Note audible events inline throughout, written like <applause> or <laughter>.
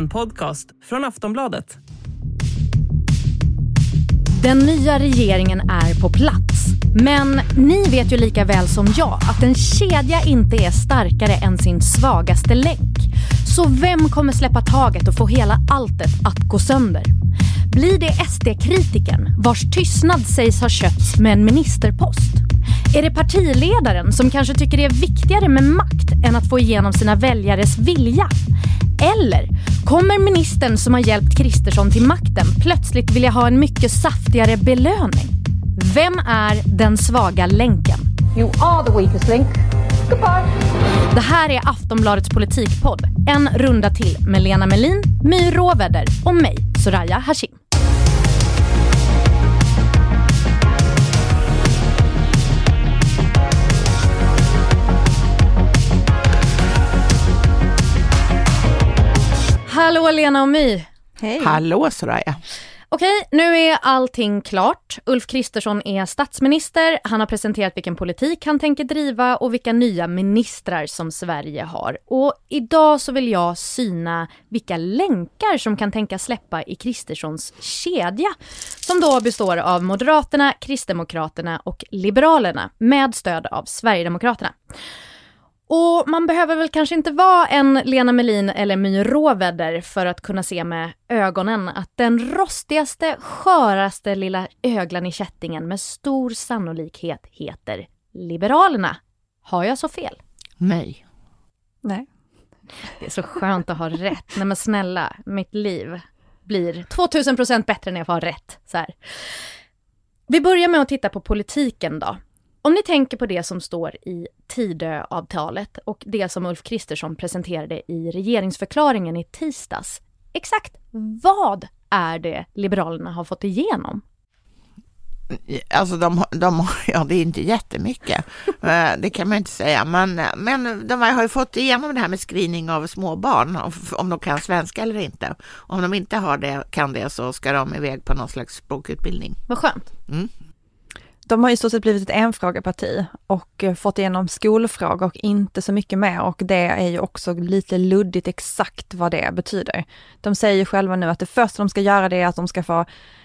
En podcast från Aftonbladet. Den nya regeringen är på plats. Men ni vet ju lika väl som jag att en kedja inte är starkare än sin svagaste länk. Så vem kommer släppa taget och få hela alltet att gå sönder? Blir det SD-kritiken vars tystnad sägs ha köpts med en ministerpost? Är det partiledaren som kanske tycker det är viktigare med makt än att få igenom sina väljares vilja? Eller kommer ministern som har hjälpt Kristersson till makten plötsligt vilja ha en mycket saftigare belöning? Vem är den svaga länken? You are the weakest link. Goodbye. Det här är Aftonbladets politikpodd. En runda till med Lena Melin, My Råväder och mig, Soraya Hashim. Hallå Lena och My. Hej. Hallå Soraya. Okej, nu är allting klart. Ulf Kristersson är statsminister. Han har presenterat vilken politik han tänker driva och vilka nya ministrar som Sverige har. Och idag så vill jag syna vilka länkar som kan tänkas släppa i Kristerssons kedja. Som då består av Moderaterna, Kristdemokraterna och Liberalerna med stöd av Sverigedemokraterna. Och man behöver väl kanske inte vara en Lena Melin eller My Råväder för att kunna se med ögonen att den rostigaste, sköraste lilla öglan i kättingen med stor sannolikhet heter Liberalerna. Har jag så fel? Nej. Nej. Det är så skönt att ha rätt. Nej men snälla, mitt liv blir 2000 procent bättre när jag får ha rätt. Så här. Vi börjar med att titta på politiken då. Om ni tänker på det som står i Tidöavtalet och det som Ulf Kristersson presenterade i regeringsförklaringen i tisdags. Exakt vad är det Liberalerna har fått igenom? Alltså de, de <laughs> ja det är inte jättemycket, <laughs> Eh, det kan man inte säga, men, men de har ju fått igenom det här med screening av småbarn, om de kan svenska eller inte. Om de inte har det, kan det så ska de iväg på någon slags språkutbildning. Vad skönt. Mm. De har ju stort sett blivit ett enfrågeparti och eh, fått igenom skolfrågor och inte så mycket mer och det är ju också lite luddigt exakt vad det betyder. De säger ju själva nu att det första de ska göra det är att de ska få,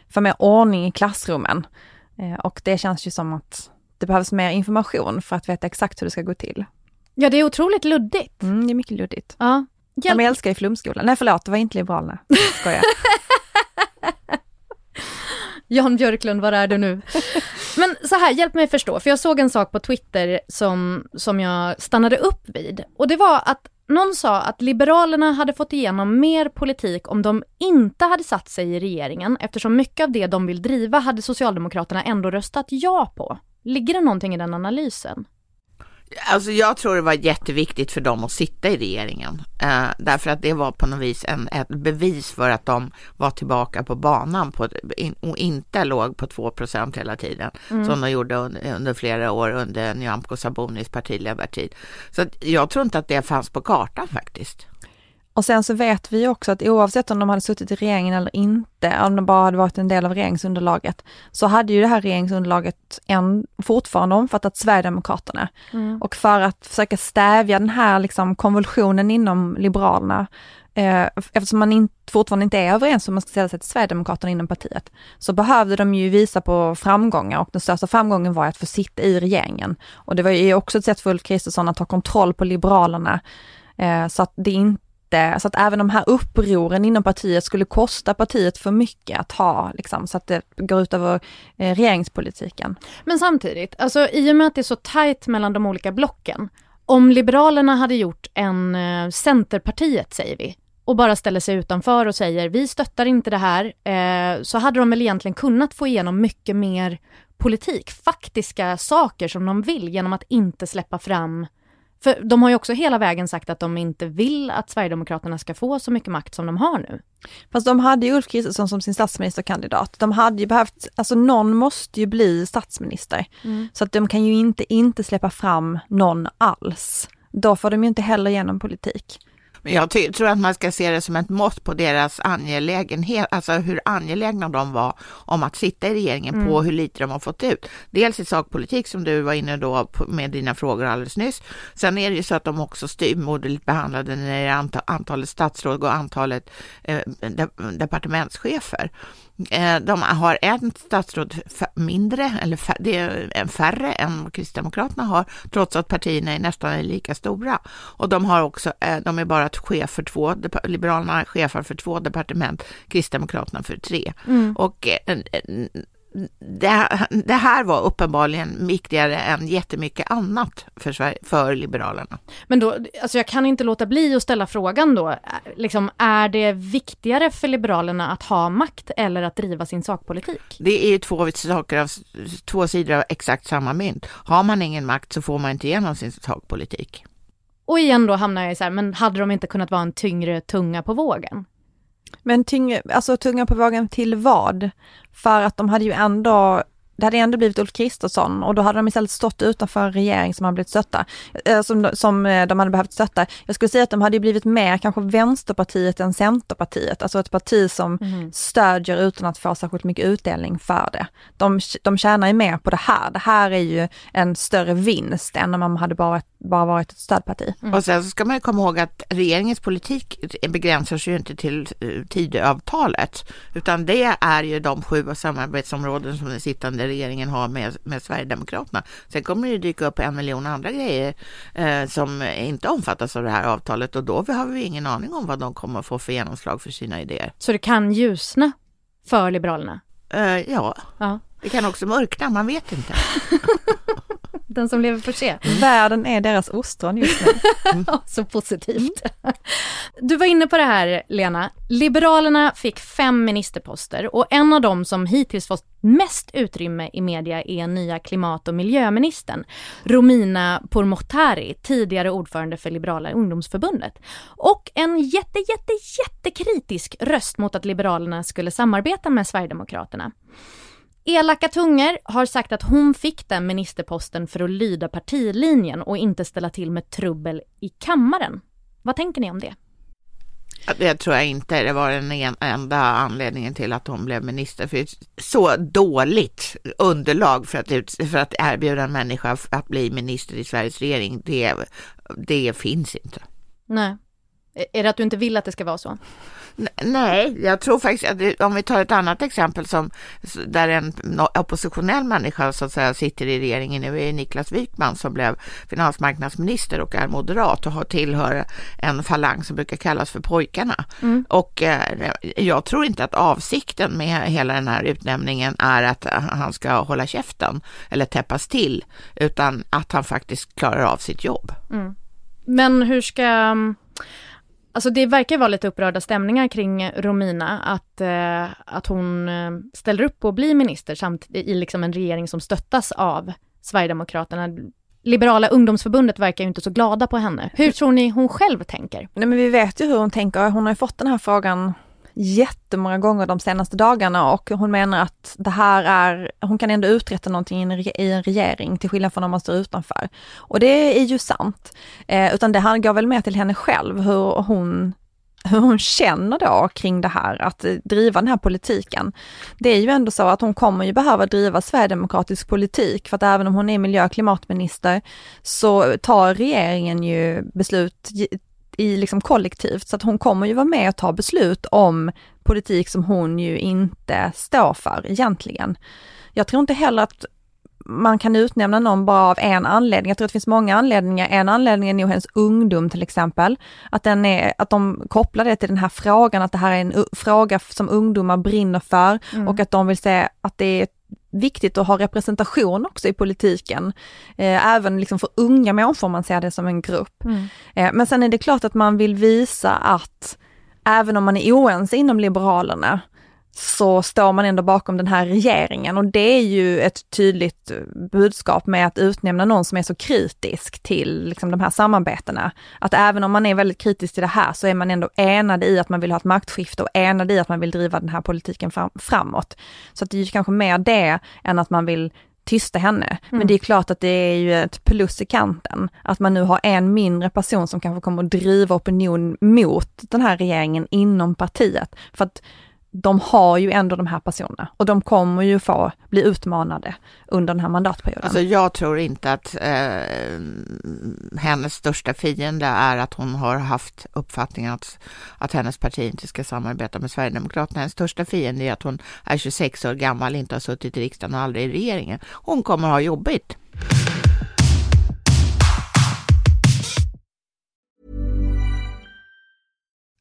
få mer ordning i klassrummen. Eh, Och det känns ju som att det behövs mer information för att veta exakt hur det ska gå till. Ja, det är otroligt luddigt. Mm, det är mycket luddigt. Ja. Hjälp. De älskar ju flumskolan. Nej förlåt, det var inte Liberalerna. Skojar. <laughs> Jan Björklund, var är du nu? <laughs> Men så här, hjälp mig förstå, för jag såg en sak på Twitter som, som jag stannade upp vid. Och det var att någon sa att Liberalerna hade fått igenom mer politik om de inte hade satt sig i regeringen, eftersom mycket av det de vill driva hade Socialdemokraterna ändå röstat ja på. Ligger det någonting i den analysen? Alltså jag tror det var jätteviktigt för dem att sitta i regeringen, eh, därför att det var på något vis en, ett bevis för att de var tillbaka på banan på, in, och inte låg på 2% hela tiden, som de gjorde under, under flera år under Nyamko Sabunis partiledartid. Så jag tror inte att det fanns på kartan faktiskt. Och sen så vet vi också att oavsett om de hade suttit i regeringen eller inte, om de bara hade varit en del av regeringsunderlaget, så hade ju det här regeringsunderlaget en, fortfarande omfattat Sverigedemokraterna. Och för att försöka stävja den här liksom konvulsionen inom Liberalerna, eh, eftersom man in, fortfarande inte är överens om man ska ställa sig till Sverigedemokraterna inom partiet, så behövde de ju visa på framgångar och den största framgången var att få sitta i regeringen. Och det var ju också ett sätt för Ulf Kristersson att ta kontroll på Liberalerna, eh, så att det inte så att även de här upproren inom partiet skulle kosta partiet för mycket att ha, liksom, så att det går ut över eh, regeringspolitiken. Men samtidigt, alltså i och med att det är så tajt mellan de olika blocken, om Liberalerna hade gjort en eh, Centerpartiet, säger vi, och bara ställer sig utanför och säger vi stöttar inte det här, eh, så hade de väl egentligen kunnat få igenom mycket mer politik, faktiska saker som de vill genom att inte släppa fram för de har ju också hela vägen sagt att de inte vill att Sverigedemokraterna ska få så mycket makt som de har nu. Fast de hade ju Ulf Kristersson som sin statsministerkandidat. De hade ju behövt, alltså någon måste ju bli statsminister. Så att de kan ju inte inte släppa fram någon alls. Då får de ju inte heller igenom politik. Men jag tror att man ska se det som ett mått på deras angelägenhet, alltså hur angelägna de var om att sitta i regeringen på hur lite de har fått ut. Dels i sakpolitik som du var inne då med dina frågor alldeles nyss. Sen är det ju så att de också styvmoderligt behandlade när det antalet statsråd och antalet eh, de- departementschefer. Eh, De har en statsråd mindre, eller det är en färre än vad Kristdemokraterna har, trots att partierna är nästan lika stora. Och de har också, eh, de är bara chef för två, Liberalerna är chefer för två departement, Kristdemokraterna för tre. Och eh, eh, det, det här var uppenbarligen viktigare än jättemycket annat för, Sverige, för Liberalerna. Men då, alltså jag kan inte låta bli att ställa frågan då, liksom, är det viktigare för Liberalerna att ha makt eller att driva sin sakpolitik? Det är två, saker av, två sidor av exakt samma mynt. Har man ingen makt så får man inte igenom sin sakpolitik. Och igen då hamnar jag i så här, men hade de inte kunnat vara en tyngre tunga på vågen? Men tyng, alltså tunga på vågen till vad? För att de hade ju ändå, det hade ändå blivit Ulf Kristersson och då hade de istället stått utanför en regering som hade blivit stötta, eh, som, som eh, de hade behövt stötta. Jag skulle säga att de hade blivit mer kanske Vänsterpartiet än Centerpartiet, alltså ett parti som stödjer utan att få särskilt mycket utdelning för det. De, de tjänar ju mer på det här. Det här är ju en större vinst än om man hade bara, bara varit ett stödparti. Och sen så ska man ju komma ihåg att regeringens politik begränsar sig ju inte till uh, Tidöavtalet, utan det är ju de sju samarbetsområden som den sittande regeringen har med, med Sverigedemokraterna. Sen kommer det ju dyka upp en miljon andra grejer eh, som inte omfattas av det här avtalet och då har vi ingen aning om vad de kommer att få för genomslag för sina idéer. Så det kan ljusna för Liberalerna? Eh, ja, Ja. Det kan också mörkna, man vet inte. <laughs> Den som lever får se. Världen är deras ostron just nu. <laughs> Så positivt. Du var inne på det här, Lena. Liberalerna fick fem ministerposter och en av dem som hittills fått mest utrymme i media är nya klimat och miljöministern, Romina Pourmokhtari, tidigare ordförande för Liberala ungdomsförbundet. Och en jätte, jätte, jättekritisk röst mot att Liberalerna skulle samarbeta med Sverigedemokraterna. Elaka tungor har sagt att hon fick den ministerposten för att lyda partilinjen och inte ställa till med trubbel i kammaren. Vad tänker ni om det? Det tror jag inte. Det var den en- enda anledningen till att hon blev minister. För så dåligt underlag för att, för att erbjuda en människa att bli minister i Sveriges regering, det, det finns inte. Nej. Är det att du inte vill att det ska vara så? Nej, jag tror faktiskt att om vi tar ett annat exempel som där en oppositionell människa så att säga sitter i regeringen nu är Niklas Wykman som blev finansmarknadsminister och är moderat och har tillhör en falang som brukar kallas för pojkarna. Och eh, jag tror inte att avsikten med hela den här utnämningen är att eh, han ska hålla käften eller täppas till, utan att han faktiskt klarar av sitt jobb. Men hur ska... Alltså det verkar vara lite upprörda stämningar kring Romina, att, eh, att hon eh, ställer upp på att bli minister samt i liksom en regering som stöttas av Sverigedemokraterna. Liberala ungdomsförbundet verkar ju inte så glada på henne. Hur tror ni hon själv tänker? Nej men vi vet ju hur hon tänker. Hon har ju fått den här frågan jättemånga gånger de senaste dagarna och hon menar att det här är, hon kan ändå uträtta någonting i en, regering till skillnad från om man står utanför. Och det är ju sant. Eh, utan det här går väl mer till henne själv hur hon hur hon känner då kring det här, att driva den här politiken. Det är ju ändå så att hon kommer ju behöva driva sverigedemokratisk politik, för att även om hon är miljö och klimatminister så tar regeringen ju beslut i liksom kollektivt, så att hon kommer ju vara med och ta beslut om politik som hon ju inte står för egentligen. Jag tror inte heller att man kan utnämna någon bara av en anledning. Jag tror att det finns många anledningar. En anledning är nog hennes ungdom till exempel. Att, den är, att de kopplar det till den här frågan, att det här är en fråga som ungdomar brinner för och att de vill se att det är viktigt att ha representation också i politiken. Eh, även liksom för unga människor, man ser det som en grupp. Eh, men sen är det klart att man vill visa att även om man är oense inom Liberalerna så står man ändå bakom den här regeringen och det är ju ett tydligt budskap med att utnämna någon som är så kritisk till liksom, de här samarbetena. Att även om man är väldigt kritisk till det här så är man ändå enade i att man vill ha ett maktskifte och enade i att man vill driva den här politiken fram, framåt. Så att det är ju kanske mer det än att man vill tysta henne. Men det är klart att det är ju ett plus i kanten, att man nu har en mindre person som kanske kommer att driva opinion mot den här regeringen inom partiet. För att de har ju ändå de här personerna och de kommer ju få bli utmanade under den här mandatperioden. Alltså jag tror inte att eh, hennes största fiende är att hon har haft uppfattningen att, att hennes parti inte ska samarbeta med Sverigedemokraterna. Hennes största fiende är att hon är 26 år gammal, inte har suttit i riksdagen och aldrig i regeringen. Hon kommer ha jobbigt.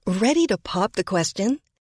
Ready to pop the question?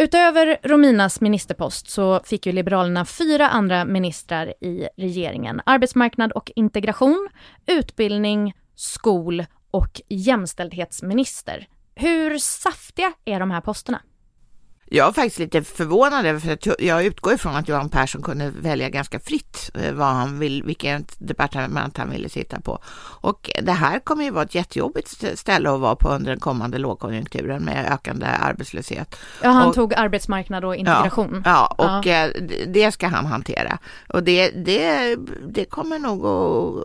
Utöver Rominas ministerpost så fick ju Liberalerna fyra andra ministrar i regeringen. Arbetsmarknad och integration, utbildning, skol och jämställdhetsminister. Hur saftiga är de här posterna? Jag är faktiskt lite förvånad över, för att jag utgår ifrån att Johan Persson kunde välja ganska fritt eh, vad han vill, vilket departement han ville sitta på. Och det här kommer ju vara ett jättejobbigt ställe att vara på under den kommande lågkonjunkturen med ökande arbetslöshet. Ja, han och, tog arbetsmarknad och integration. Ja, ja och ja. det ska han hantera. Och det, det, det kommer nog att,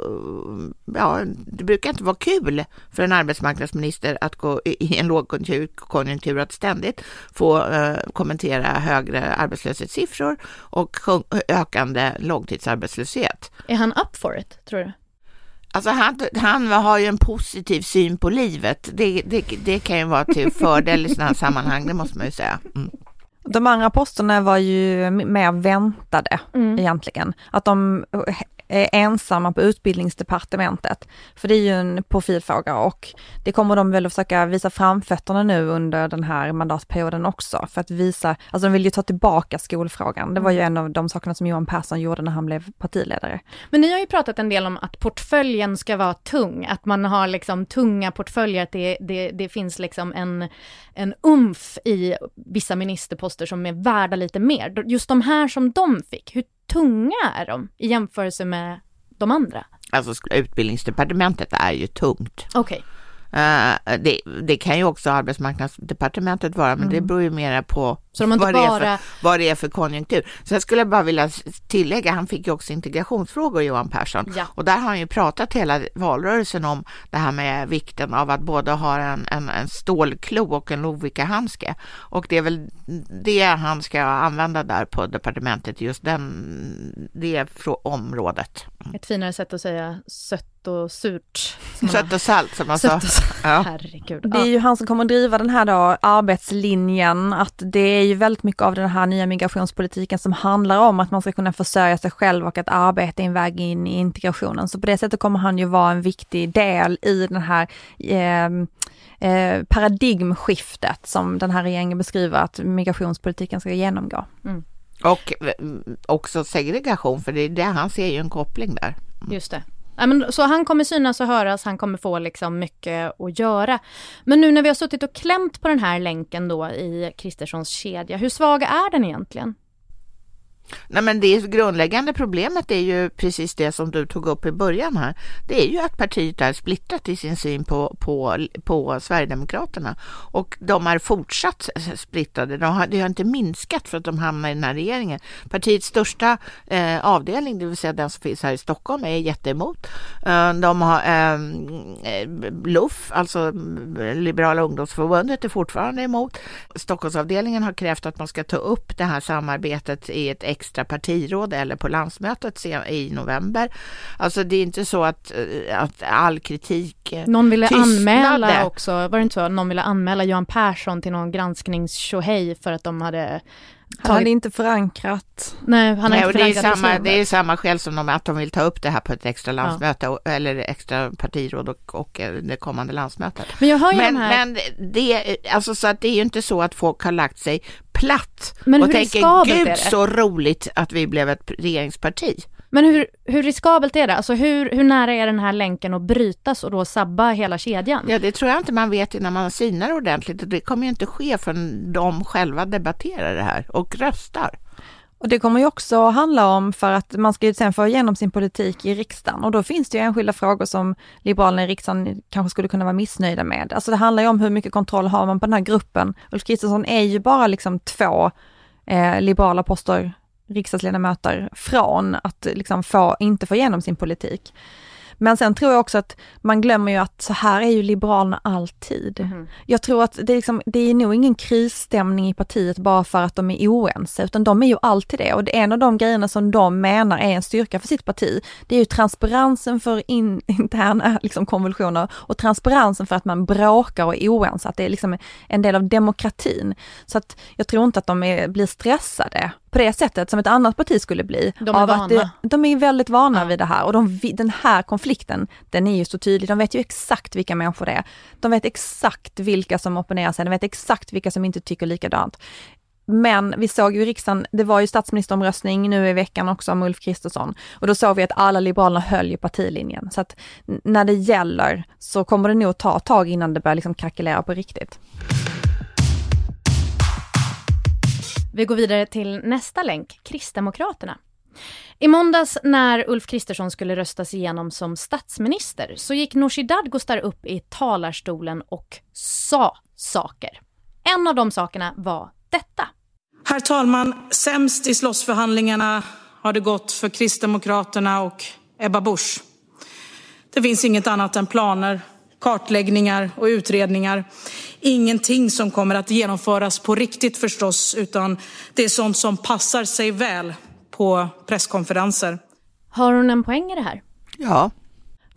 ja, det brukar inte vara kul för en arbetsmarknadsminister att gå i en lågkonjunktur att ständigt få kommentera högre arbetslöshetssiffror och ökande långtidsarbetslöshet. Är han up for it, tror du? Alltså han, han har ju en positiv syn på livet. Det, det, det kan ju vara till fördel i sådana här sammanhang, det måste man ju säga. Mm. De andra posterna var ju mer väntade mm. egentligen. Att de ensamma på utbildningsdepartementet. För det är ju en profilfråga och det kommer de väl att försöka visa framfötterna nu under den här mandatperioden också. För att visa, alltså de vill ju ta tillbaka skolfrågan. Det var ju en av de sakerna som Johan Persson gjorde när han blev partiledare. Men ni har ju pratat en del om att portföljen ska vara tung, att man har liksom tunga portföljer, att det, det, det finns liksom en, en umf i vissa ministerposter som är värda lite mer. Just de här som de fick, hur tunga är de i jämförelse med de andra? Alltså utbildningsdepartementet är ju tungt. Okej. Okay. Uh, det, det, kan ju också arbetsmarknadsdepartementet vara, men mm. det beror ju mera på de vad, bara... det är för, vad det är för konjunktur. Så jag skulle bara vilja tillägga, han fick ju också integrationsfrågor, Johan Persson. Ja. Och där har han ju pratat hela valrörelsen om det här med vikten av att både ha en, en, en stålklo och en Lovikkahandske. Och det är väl det han ska använda där på departementet, just den, det området. Ett finare sätt att säga sött och surt. Sött och salt som man sa. Ja. Herregud. Det är ju han som kommer driva den här då arbetslinjen, att det är ju väldigt mycket av den här nya migrationspolitiken som handlar om att man ska kunna försörja sig själv och att arbeta är en väg in i integrationen. Så på det sättet kommer han ju vara en viktig del i den här eh, eh, paradigmskiftet som den här regeringen beskriver att migrationspolitiken ska genomgå. Mm. Och eh, också segregation, för det är det han ser ju en koppling där. Mm. Just det. Men, så han kommer synas och höras, han kommer få liksom mycket att göra. Men nu när vi har suttit och klämt på den här länken då i Kristerssons kedja, hur svag är den egentligen? Nej, men det grundläggande problemet är ju precis det som du tog upp i början här. Det är ju att partiet är splittrat i sin syn på, på, på Sverigedemokraterna och de är fortsatt splittrade. De har, det har inte minskat för att de hamnar i den här regeringen. Partiets största eh, avdelning, det vill säga den som finns här i Stockholm, är jätteemot. Eh, de har ehm, eh, LUF, alltså eh, Liberala ungdomsförbundet, är fortfarande emot. Stockholmsavdelningen har krävt att man ska ta upp det här samarbetet i ett ex extra partiråd eller på landsmötet i november. Alltså det är inte så att, eh, att all kritik eh, Någon ville tystnade. anmäla också, var det inte så? Någon ville anmäla Johan Persson till någon gransknings för att de hade Han hade inte förankrat. Nej, han har Nej, inte och det, är förankrat samma, det är samma skäl som de, att de vill ta upp det här på ett extra landsmöte och- eller extra partiråd och, och eh, det kommande landsmötet. Men jag hör ju Men, de här... men det, alltså så att det är ju inte så att folk har lagt sig platt Men och tänker gud det?" så roligt att vi blev ett regeringsparti. Men hur, hur riskabelt är det? Alltså hur, hur nära är den här länken att brytas och då sabba hela kedjan? Ja, det tror jag inte man vet innan man synar ordentligt. och Det kommer ju inte ske förrän de själva debatterar det här och röstar. Och det kommer ju också handla om för att man ska ju sen få igenom sin politik i riksdagen och då finns det ju enskilda frågor som Liberalerna i riksdagen kanske skulle kunna vara missnöjda med. Alltså det handlar ju om hur mycket kontroll har man på den här gruppen. Ulf Kristersson är ju bara liksom två eh, liberala poster riksdagsledamöter från att liksom få, inte få igenom sin politik. Men sen tror jag också att man glömmer ju att så här är ju Liberalerna alltid. Jag tror att det är, liksom, det är nog ingen krisstämning i partiet bara för att de är oense, utan de är ju alltid det. Och det är en av de grejerna som de menar är en styrka för sitt parti, det är ju transparensen för in, <laughs> interna liksom, konvulsioner och transparensen för att man bråkar och är oense, att det är liksom en del av demokratin. Så att jag tror inte att de är, blir stressade på det sättet som ett annat parti skulle bli. De är av att det, vana. de är väldigt vana Ja. vid det här och de, den här konflikten, den är ju så tydlig. De vet ju exakt vilka människor det är. De vet exakt vilka som opponerar sig, de vet exakt vilka som inte tycker likadant. Men vi såg ju i riksdagen, det var ju statsministeromröstning nu i veckan också om Ulf Kristersson. Och då såg vi att alla liberalerna höll ju partilinjen. Så att när det gäller så kommer det nog ta ett tag innan det börjar liksom krackelera på riktigt. Vi går vidare till nästa länk, Kristdemokraterna. I måndags när Ulf Kristersson skulle röstas igenom som statsminister så gick Nooshi Dadgostar upp i talarstolen och sa saker. En av de sakerna var detta. Herr talman, sämst i slåssförhandlingarna har det gått för Kristdemokraterna och Ebba Busch. Det finns inget annat än planer, kartläggningar och utredningar. Ingenting som kommer att genomföras på riktigt förstås, utan det är sånt som passar sig väl på presskonferenser. Har hon en poäng i det här? Ja,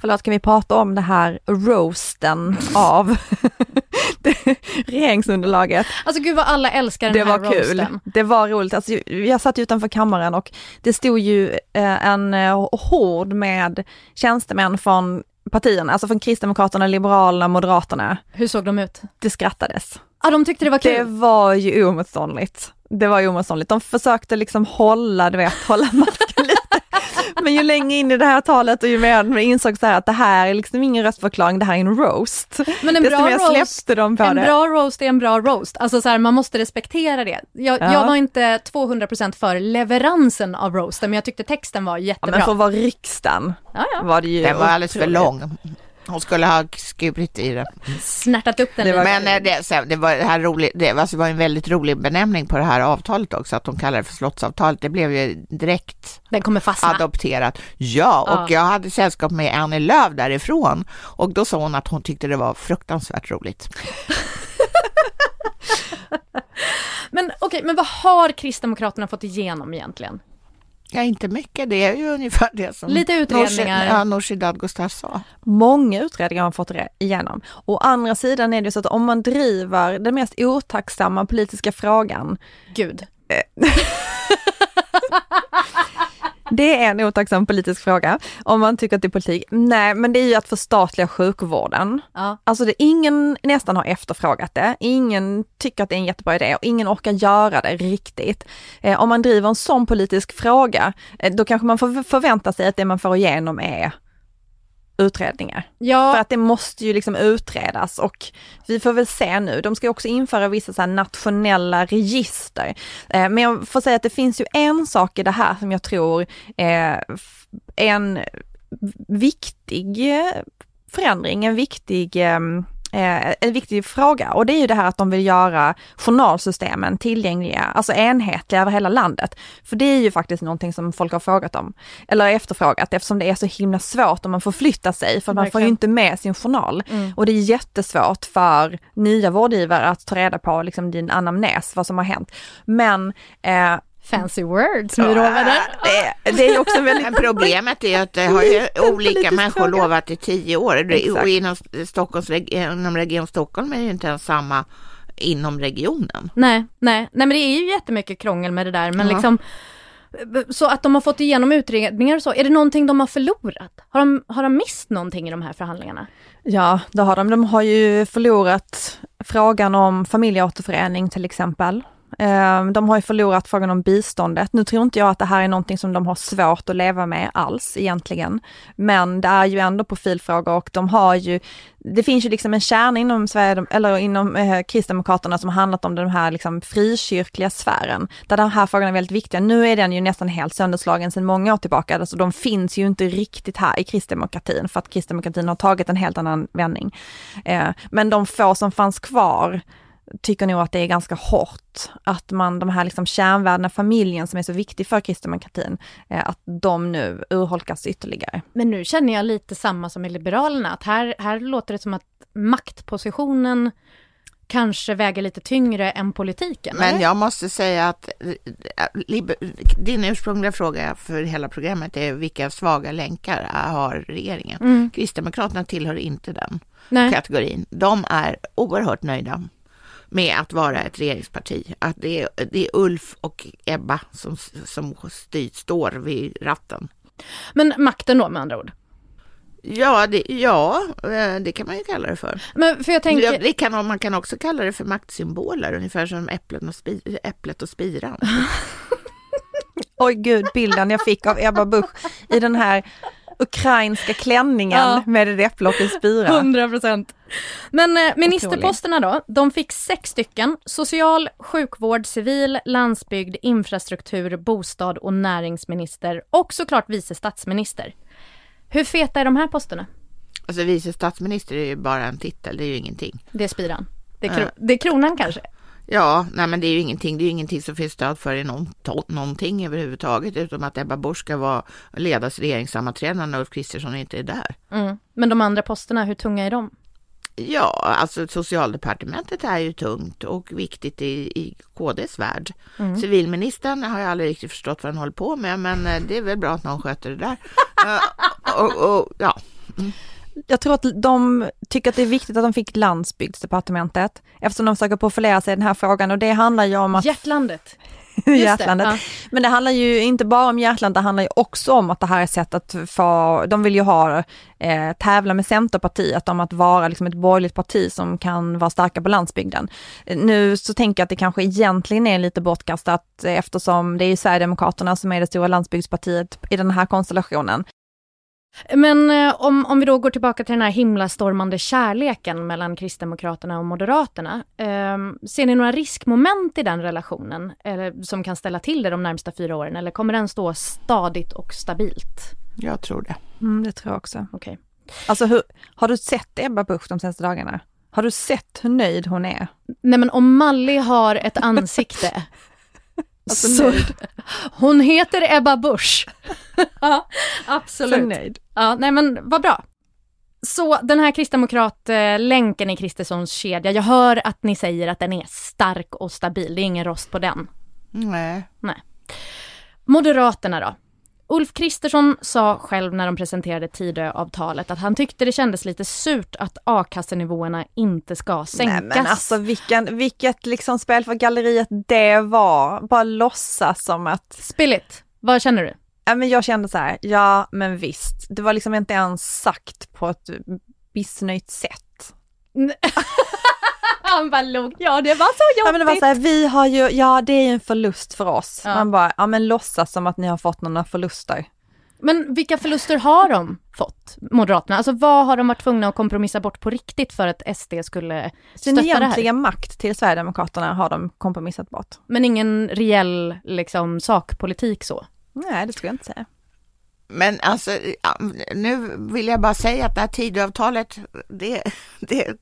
Förlåt, kan vi prata om det här roasten av <laughs> det- regeringsunderlaget? Alltså gud vad alla älskar den Det här var kul. roasten. Det var roligt. Alltså, jag satt utanför kammaren och det stod ju eh, en eh, hord med tjänstemän från partierna, alltså från Kristdemokraterna, Liberalerna, Moderaterna. Hur såg de ut? Det skrattades. Ja, de tyckte det var Det kul. var ju oemotståndligt. Det var ju oemotståndligt. De försökte liksom hålla, du vet, hålla <laughs> masken. Men ju längre in i det här talet och ju mer de insåg så här att det här är liksom ingen röstförklaring, det här är en roast. Men en Desto bra roast, släppte de på en det. bra roast är en bra roast. Alltså så här, man måste respektera det. Jag, Ja. jag var inte 200% för leveransen av roasten, men jag tyckte texten var Ja, jättebra. men för att vara riksdagen ja, ja. var det ju den var alldeles för lång. Hon skulle ha skurit i den. Snärtat upp den Det. Men eh, det, det, var det, här roligt, det, var- alltså, det var en väldigt rolig benämning på det här avtalet också, att de kallar det för slottsavtalet. Det blev ju direkt Den kommer fastna. adopterat. Ja, och Ja. jag hade sällskap med Annie Lööf därifrån och då sa hon att hon tyckte det var fruktansvärt roligt. <laughs> Men okej, men vad har Kristdemokraterna fått igenom egentligen? Ja, inte mycket. Det är ju ungefär det som Lite utredningar. Ja, Nooshi Dadgostar sa. Många utredningar har fått det igenom. Å andra sidan är det så att om man driver den mest otacksamma politiska frågan, Gud. <laughs> det är en otacksam politisk fråga, om man tycker att det är politik. Nej, men det är ju att förstatliga sjukvården. Ja. Alltså det, ingen nästan har efterfrågat det, ingen tycker att det är en jättebra idé och ingen orkar göra det riktigt. Eh, om man driver en sån politisk fråga, eh, då kanske man får förvänta sig att det man får igenom är utredningar. För Ja, att det måste ju liksom utredas och vi får väl se nu, de ska också införa vissa så nationella register. Eh, men jag får säga att det finns ju en sak i det här som jag tror är en viktig förändring, en viktig eh, eh, en viktig fråga och det är ju det här att de vill göra journalsystemen tillgängliga, alltså enhetliga över hela landet. För det är ju faktiskt någonting som folk har frågat om, eller efterfrågat eftersom det är så himla svårt om man får flytta sig för att man får ju inte med sin journal. Och det är jättesvårt för nya vårdgivare att ta reda på liksom din anamnes, vad som har hänt. Men eh, fancy words, Myrover där. det, det är ju också väldigt Men problemet är att det har ju olika människor fråga. lovat i tio år. Exakt. Och inom, Stockholms, inom Region Stockholm är det ju inte ens samma inom regionen. Nej, nej, nej men det är ju jättemycket krångel med det där men Ja. liksom så att de har fått igenom utredningar och så, är det någonting de har förlorat? Har de, har de mist någonting i de här förhandlingarna? Ja, det har de. De har ju förlorat frågan om familjeåterförening till exempel. Ehm, de har ju förlorat frågan om biståndet. Nu tror inte jag att det här är någonting som de har svårt att leva med alls egentligen. Men det är ju ändå profilfrågor och de har ju, det finns ju liksom en kärna inom Sverige, eller inom eh, Kristdemokraterna som handlat om den här liksom frikyrkliga sfären, där den här frågan är väldigt viktiga. Nu är den ju nästan helt sönderslagen sedan många år tillbaka, alltså de finns ju inte riktigt här i kristdemokratin för att kristdemokratin har tagit en helt annan vändning. Eh, men de få som fanns kvar tycker nog att det är ganska hårt att man, de här liksom kärnvärdena, familjen som är så viktig för kristdemokratin, eh, att de nu urholkas ytterligare. Men nu känner jag lite samma som i Liberalerna, att här, här låter det som att maktpositionen kanske väger lite tyngre än politiken. Men eller? jag måste säga att eh, liber- din ursprungliga fråga för hela programmet är vilka svaga länkar har regeringen? Mm. Kristdemokraterna tillhör inte den Nej. kategorin. De är oerhört nöjda med att vara ett regeringsparti. Att det är, det är Ulf och Ebba som, som styr, står vid ratten. Men makten då med andra ord. Ja, det, ja, eh, det kan man ju kalla det för. Men för jag tänker, det kan, man kan också kalla det för maktsymboler, ungefär som äpplet och, spi, äpplet och spiran. <laughs> Oj gud, bilden jag fick av Ebba Busch i den här ukrainska klänningen Ja. med ett äpple och en spira. 100 procent. Men eh, ministerposterna då, de fick sex stycken. Social, sjukvård, civil, landsbygd, infrastruktur, bostad och näringsminister och såklart vice statsminister. Hur feta är de här posterna? Alltså vice statsminister är ju bara en titel, det är ju ingenting. Det är spiran. Det är, kro- det är kronan kanske? Ja, nej men det är ju ingenting, det är ju ingenting som finns stöd för i någon, någonting överhuvudtaget, utom att Ebba Busch ska vara, ledas regeringssammanträdena när Ulf Kristersson inte är där. Mm. Men de andra posterna, hur tunga är de? Ja, alltså socialdepartementet är ju tungt och viktigt i, i KDs värld. Civilministern har jag aldrig riktigt förstått vad han håller på med, men eh, det är väl bra att någon sköter det där. <laughs> Eh, och, och, ja, Jag tror att de tycker att det är viktigt att de fick landsbygdsdepartementet eftersom de försöker profilera sig i den här frågan och det handlar ju om att Hjärtlandet. <laughs> det, hjärtlandet. ja. Men det handlar ju inte bara om hjärtlandet, det handlar ju också om att det här är sätt att få, de vill ju ha, eh, tävla med Centerpartiet om att vara liksom ett borgerligt parti som kan vara starka på landsbygden. Nu så tänker jag att det kanske egentligen är lite bortkastat eftersom det är ju Sverigedemokraterna som är det stora landsbygdspartiet i den här konstellationen. Men eh, om, om vi då går tillbaka till den här himlastormande kärleken mellan Kristdemokraterna och Moderaterna. Eh, ser ni några riskmoment i den relationen eller, som kan ställa till det de närmsta fyra åren? Eller kommer den stå stadigt och stabilt? jag tror det. Mm, det tror jag också. Okej. Alltså hur, har du sett Ebba Busch de senaste dagarna? Har du sett hur nöjd hon är? Nej men om Malli har ett ansikte. <laughs> Alltså så, nöjd. <laughs> hon heter Ebba Busch. <laughs> ja, Så absolut. nöjd. Ja, nej men vad bra. Så den här kristdemokratlänken i Kristerssons kedja, jag hör att ni säger att den är stark och stabil, det är ingen rost på den. Nej. Nej. Moderaterna då? Ulf Kristersson sa själv när de presenterade Tidöavtalet att han tyckte det kändes lite surt att a-kassenivåerna inte ska sänkas. Nej men alltså vilken, vilket liksom spel för galleriet det var. Bara låtsas som att, Spill it. Vad känner du? ja men jag kände så här, ja men visst, det var liksom inte ens sagt på ett missnöjt sätt. <laughs> Han bara log. Ja, det var så Ja jobbigt. men det var så här, vi har ju, ja det är ju en förlust för oss. Ja. Man bara, ja men låtsas som att ni har fått några förluster. Men vilka förluster har de fått, Moderaterna? Alltså vad har de varit tvungna att kompromissa bort på riktigt för att SD skulle Sin stötta det här? egentliga makt till Sverigedemokraterna har de kompromissat bort. Men ingen reell liksom, sakpolitik så? Nej det skulle jag inte säga. Men alltså, ja, nu vill jag bara säga att det här Tidöavtalet, det, det,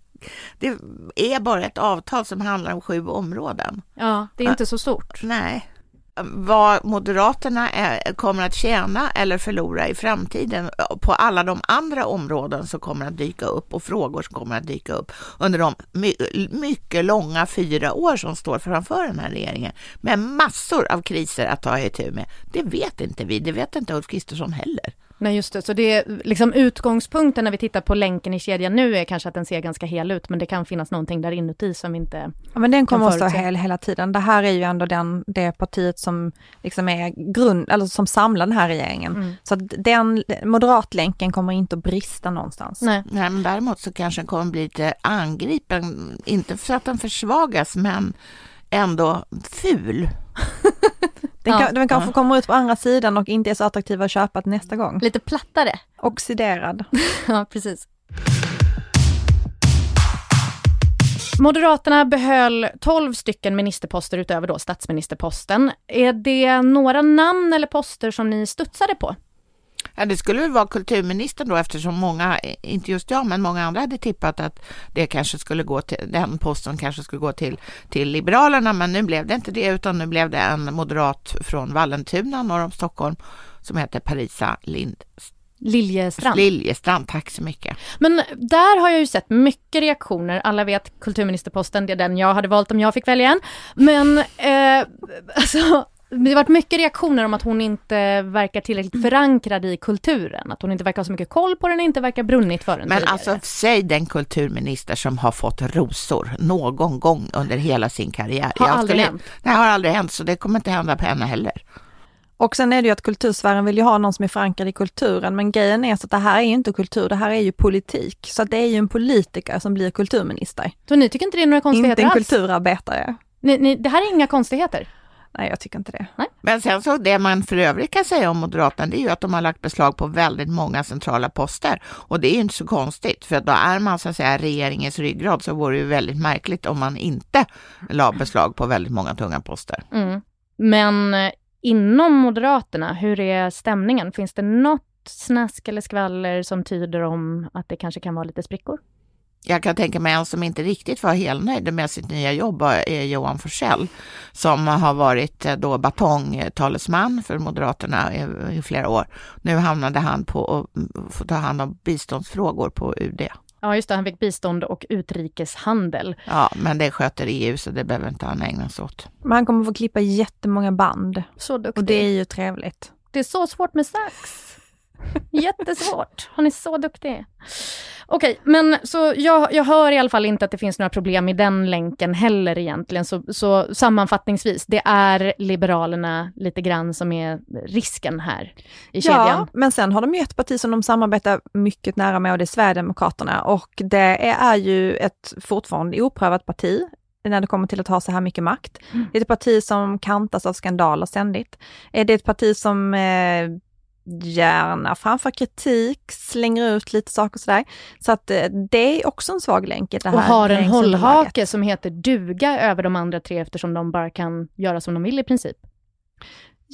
det är bara ett avtal som handlar om sju områden. Ja, det är inte så stort. Nej. Vad Moderaterna är, kommer att tjäna eller förlora i framtiden på alla de andra områden som kommer att dyka upp och frågor som kommer att dyka upp under de my mycket långa fyra år som står framför den här regeringen med massor av kriser att ta itu med. Det vet inte vi, det vet inte Ulf Kristersson heller. Nej just det, så det är liksom utgångspunkten när vi tittar på länken i kedjan nu är kanske att den ser ganska hel ut, men det kan finnas någonting där inuti som inte Ja men den kommer att stå hel hela tiden. Det här är ju ändå den, det partiet som liksom är grund, eller som samlar den här regeringen. Mm. Så att den moderatlänken kommer inte att brista någonstans. Nej. Nej, men däremot så kanske den kommer bli lite angripen, inte för att den försvagas, men ändå ful. <laughs> Den, Ja. kan, den kanske kommer ut på andra sidan och inte är så attraktiv att köpa till nästa gång. Lite plattare. Oxiderad. <laughs> Ja, precis. Moderaterna behöll 12 stycken ministerposter utöver då statsministerposten. Är det några namn eller poster som ni studsade på? Ja, det skulle väl vara kulturministern då eftersom många, inte just jag, men många andra hade tippat att det kanske skulle gå till, den posten kanske skulle gå till, till Liberalerna, men nu blev det inte det, utan nu blev det en moderat från Vallentuna norr om Stockholm som heter Parisa Lind Liljestrand. Liljestrand. Tack så mycket. Men där har jag ju sett mycket reaktioner. Alla vet kulturministerposten, det är den jag hade valt om jag fick välja en. Men eh, <laughs> alltså, det har varit mycket reaktioner om att hon inte verkar tillräckligt förankrad i kulturen. Att hon inte verkar ha så mycket koll på den, inte verkar brunnit för den Men tidigare. alltså, säg den kulturminister som har fått rosor någon gång under hela sin karriär. Har Jag aldrig skulle- hänt. Nej, har aldrig hänt, så det kommer inte hända på henne heller. Och sen är det ju att kultursfären vill ju ha någon som är förankrad i kulturen, men grejen är så att det här är ju inte kultur, det här är ju politik. Så att det är ju en politiker som blir kulturminister, Så ni tycker inte det är några inte konstigheter en alls? kulturarbetare. Ni, ni, det här är inga konstigheter? Nej, jag tycker inte det. Men sen så det man för övrigt kan säga om Moderaterna, det är ju att de har lagt beslag på väldigt många centrala poster. Och det är ju inte så konstigt, för då är man så att säga regeringens ryggrad, så vore det ju väldigt märkligt om man inte la beslag på väldigt många tunga poster. Mm. Men eh, inom Moderaterna, hur är stämningen? Finns det något snask eller skvaller som tyder om att det kanske kan vara lite sprickor? Jag kan tänka mig en som inte riktigt var helnöjd med sitt nya jobb är Johan Forssell som har varit eh, då batongtalesman för Moderaterna i, i flera år. Nu hamnade han på att få ta hand om biståndsfrågor på UD. Ja, just det, han fick bistånd och utrikeshandel. Ja, men det sköter EU så det behöver inte han ägna sig åt. Men han kommer få klippa jättemånga band Så duktig. och det är ju trevligt. Det är så svårt med sax. Jättesvårt. Han är så duktig. Okej, men så jag, jag hör i alla fall inte att det finns några problem i den länken heller egentligen. Så, så sammanfattningsvis, det är Liberalerna lite grann som är risken här i kedjan. Ja, men sen har de ju ett parti som de samarbetar mycket nära med och det är Sverigedemokraterna och det är, är ju ett fortfarande oprövat parti när det kommer till att ha så här mycket makt. Mm. Det är ett parti som kantas av skandaler ständigt. Är det ett parti som eh, gärna framför kritik, slänger ut lite saker och sådär. Så att eh, det är också en svag länk i det här Och har en hållhake som heter duga över de andra tre eftersom de bara kan göra som de vill i princip.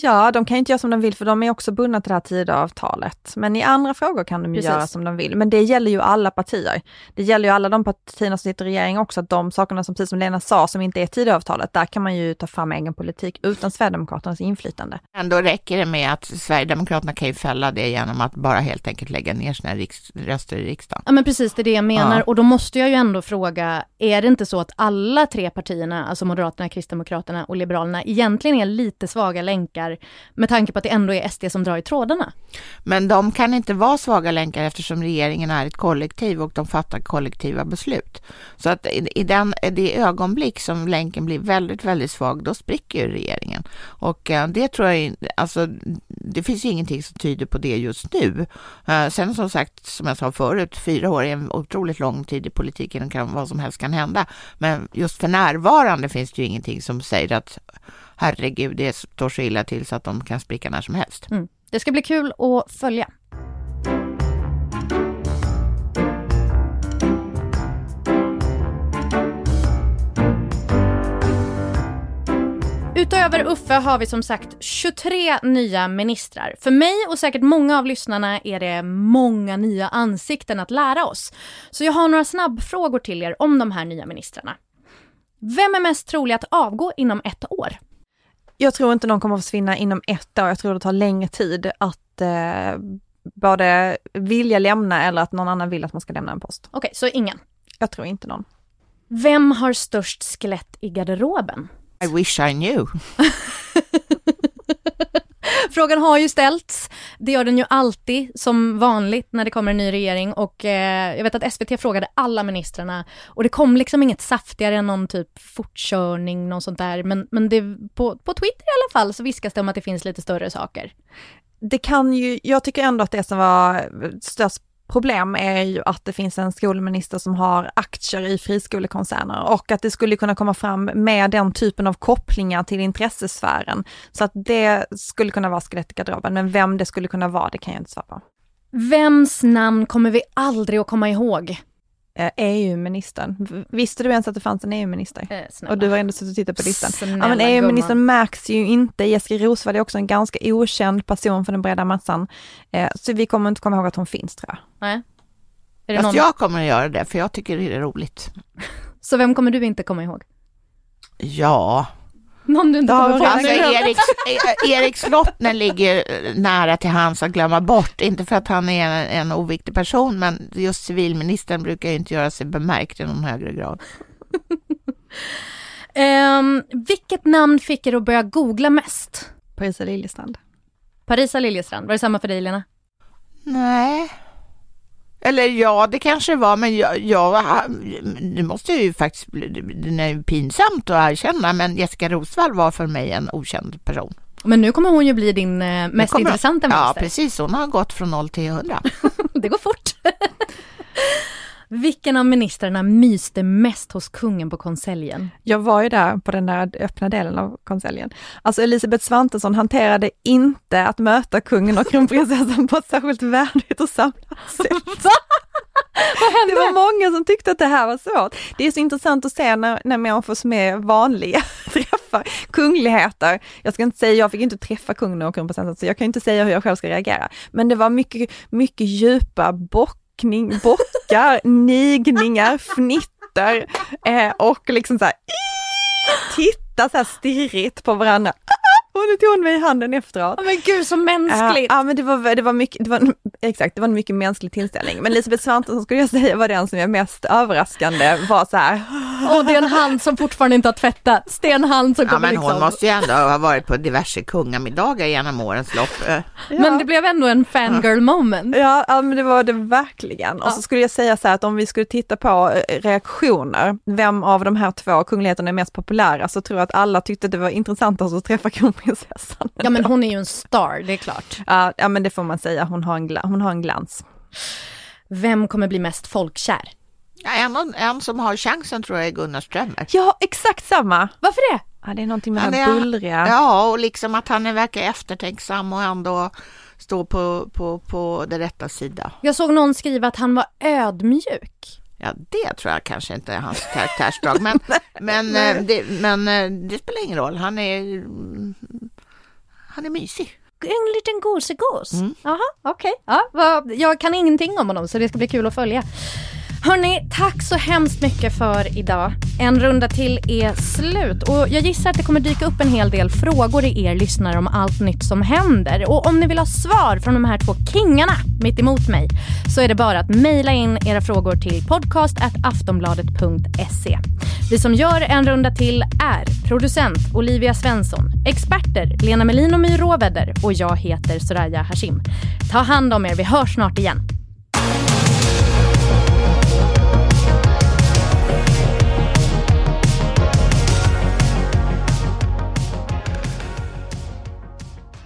Ja, de kan ju inte göra som de vill för de är också bundna till det här Tidöavtalet. Men i andra frågor kan de ju Precis. göra som de vill. Men det gäller ju alla partier. Det gäller ju alla de partierna som sitter i regering också, att de sakerna som, precis som Lena sa, som inte är Tidöavtalet, där kan man ju ta fram egen politik utan Sverigedemokraternas inflytande. Men då räcker det med att Sverigedemokraterna kan ju fälla det genom att bara helt enkelt lägga ner sina riks- röster i riksdagen. Ja men precis, det är det jag menar. Ja. Och då måste jag ju ändå fråga, är det inte så att alla tre partierna, alltså Moderaterna, Kristdemokraterna och Liberalerna, egentligen är lite svaga länkar med tanke på att det ändå är SD som drar i trådarna? Men de kan inte vara svaga länkar eftersom regeringen är ett kollektiv och de fattar kollektiva beslut. Så att i, den, det ögonblick som länken blir väldigt, väldigt svag, då spricker ju regeringen. Och eh, det tror jag, alltså det finns ju ingenting som tyder på det just nu. Eh, sen som sagt, som jag sa förut, fyra år är en otroligt lång tid i politiken och kan, vad som helst kan hända. Men just för närvarande finns det ju ingenting som säger att herregud, det står så illa till så att de kan spricka när som helst. Mm. Det ska bli kul att följa. Utöver Uffe har vi som sagt 23 nya ministrar. För mig och säkert många av lyssnarna är det många nya ansikten att lära oss. Så jag har några snabbfrågor till er om de här nya ministrarna. Vem är mest trolig att avgå inom ett år? Jag tror inte någon kommer att försvinna inom ett år, jag tror det tar längre tid att eh, både vilja lämna eller att någon annan vill att man ska lämna en post. Okej, så ingen. Jag tror inte någon. Vem har störst skelett i garderoben? I wish I knew. <laughs> <laughs> Frågan har ju ställts. Det gör den ju alltid som vanligt när det kommer en ny regering och eh, jag vet att SVT frågade alla ministrarna och det kom liksom inget saftigare än någon typ fortkörning, någon sånt där. Men, men det, på, på Twitter i alla fall så viskas det om att det finns lite större saker. Det kan ju, jag tycker ändå att det som var störst problem är ju att det finns en skolminister som har aktier i friskolekoncerner och att det skulle kunna komma fram med den typen av kopplingar till intressesfären. Så att det skulle kunna vara skelett i garderoben, men vem det skulle kunna vara, det kan jag inte svara på. Vems namn kommer vi aldrig att komma ihåg? Eh, EU-ministern. Visste du ens att det fanns en EU-minister? Eh, och du har ändå suttit och tittat på listan. Snälla ja men EU-ministern märks ju inte. Jessica Rosvall är också en ganska okänd person för den breda massan. Eh, så vi kommer inte komma ihåg att hon finns tror jag. Nej. Är det Fast någon? jag kommer att göra det, för jag tycker det är roligt. <laughs> Så vem kommer du inte komma ihåg? Ja, Någon du inte kommer alltså Eriks, <laughs> eh, Erik Slottner ligger eh, nära till hans att glömma bort. Inte för att han är en, en oviktig person, men just civilministern brukar ju inte göra sig bemärkt i någon högre grad. <laughs> Ehm, vilket namn fick er att börja googla mest? Parisa Liljestrand. Parisa Liljestrand, var det samma för dig Lena? Nej. Eller ja, det kanske var, men jag, jag, det måste jag ju faktiskt, det är ju pinsamt att erkänna, men Jessica Rosvall var för mig en okänd person. Men nu kommer hon ju bli din eh, mest intressanta Ja, minister. precis. Hon har gått från 0 till 100. <laughs> det går fort. Vilken av ministrarna myste mest hos kungen på konseljen? Jag var ju där på den där öppna delen av konseljen. Alltså Elisabeth Svantesson hanterade inte att möta kungen och kronprinsessan på ett särskilt värdigt och samlat sätt. <laughs> Det var många som tyckte att det här var svårt. Det är så intressant att se när, när människor som är vanliga <laughs> träffar kungligheter. Jag ska inte säga, jag fick inte träffa kungen och kronprinsessan så jag kan inte säga hur jag själv ska reagera. Men det var mycket, mycket djupa bockning, bockar, <laughs> nigningar, fnitter eh, och liksom så här, titta så här stirrigt på varandra. Och nu tog hon mig i handen efteråt. Ja, men gud så mänskligt. Ja, ja, men det var, det var mycket, det var, en- <laughs> exakt, det var en mycket mänsklig tillställning. Men Elisabeth Svantesson skulle jag säga var den som är mest överraskande, var så här, <laughs> Och det är en hand som fortfarande inte har tvättats. Det är en hand som Ja, kommer men liksom... hon måste ju ändå ha varit på diverse kungamiddagar genom årens lopp. Eh, Men det blev ändå en fangirl moment. ja, ja men det var det verkligen. Och så skulle jag säga så här att om vi skulle titta på eh, reaktioner, vem av de här två kungligheterna är mest populära, så tror jag att alla tyckte det var intressantast att träffa kronprinsessan. Ja men hon är ju en star, det är klart. Ja, ja men det får man säga, hon har en, hon har en glans. Vem kommer bli mest folkkär? Ja, en, en som har chansen tror jag är Gunnar Strömmer. Ja, exakt samma. Varför det? Ja, det är någonting med Han här bullriga. Ja, och liksom att han är- verkar eftertänksam och ändå står på, på, på det rätta sida. Jag såg någon skriva att han var ödmjuk. Ja, det tror jag kanske inte är hans karaktärsdrag, men, <laughs> men, eh, det, men eh, det spelar ingen roll. Han är, mm, han är mysig. En liten gosegås. Jaha, okej. Ja, vad- jag kan ingenting om honom så det ska bli kul att följa. Hörni, tack så hemskt mycket för idag. En runda till är slut och jag gissar att det kommer dyka upp en hel del frågor i er lyssnare om allt nytt som händer. Och om ni vill ha svar från de här två kingarna mitt emot mig så är det bara att mejla in era frågor till podcast.aftonbladet.se. Vi som gör en runda till är producent Olivia Svensson, experter Lena Melin och My Råväder och jag heter Soraya Hashim. Ta hand om er, vi hörs snart igen.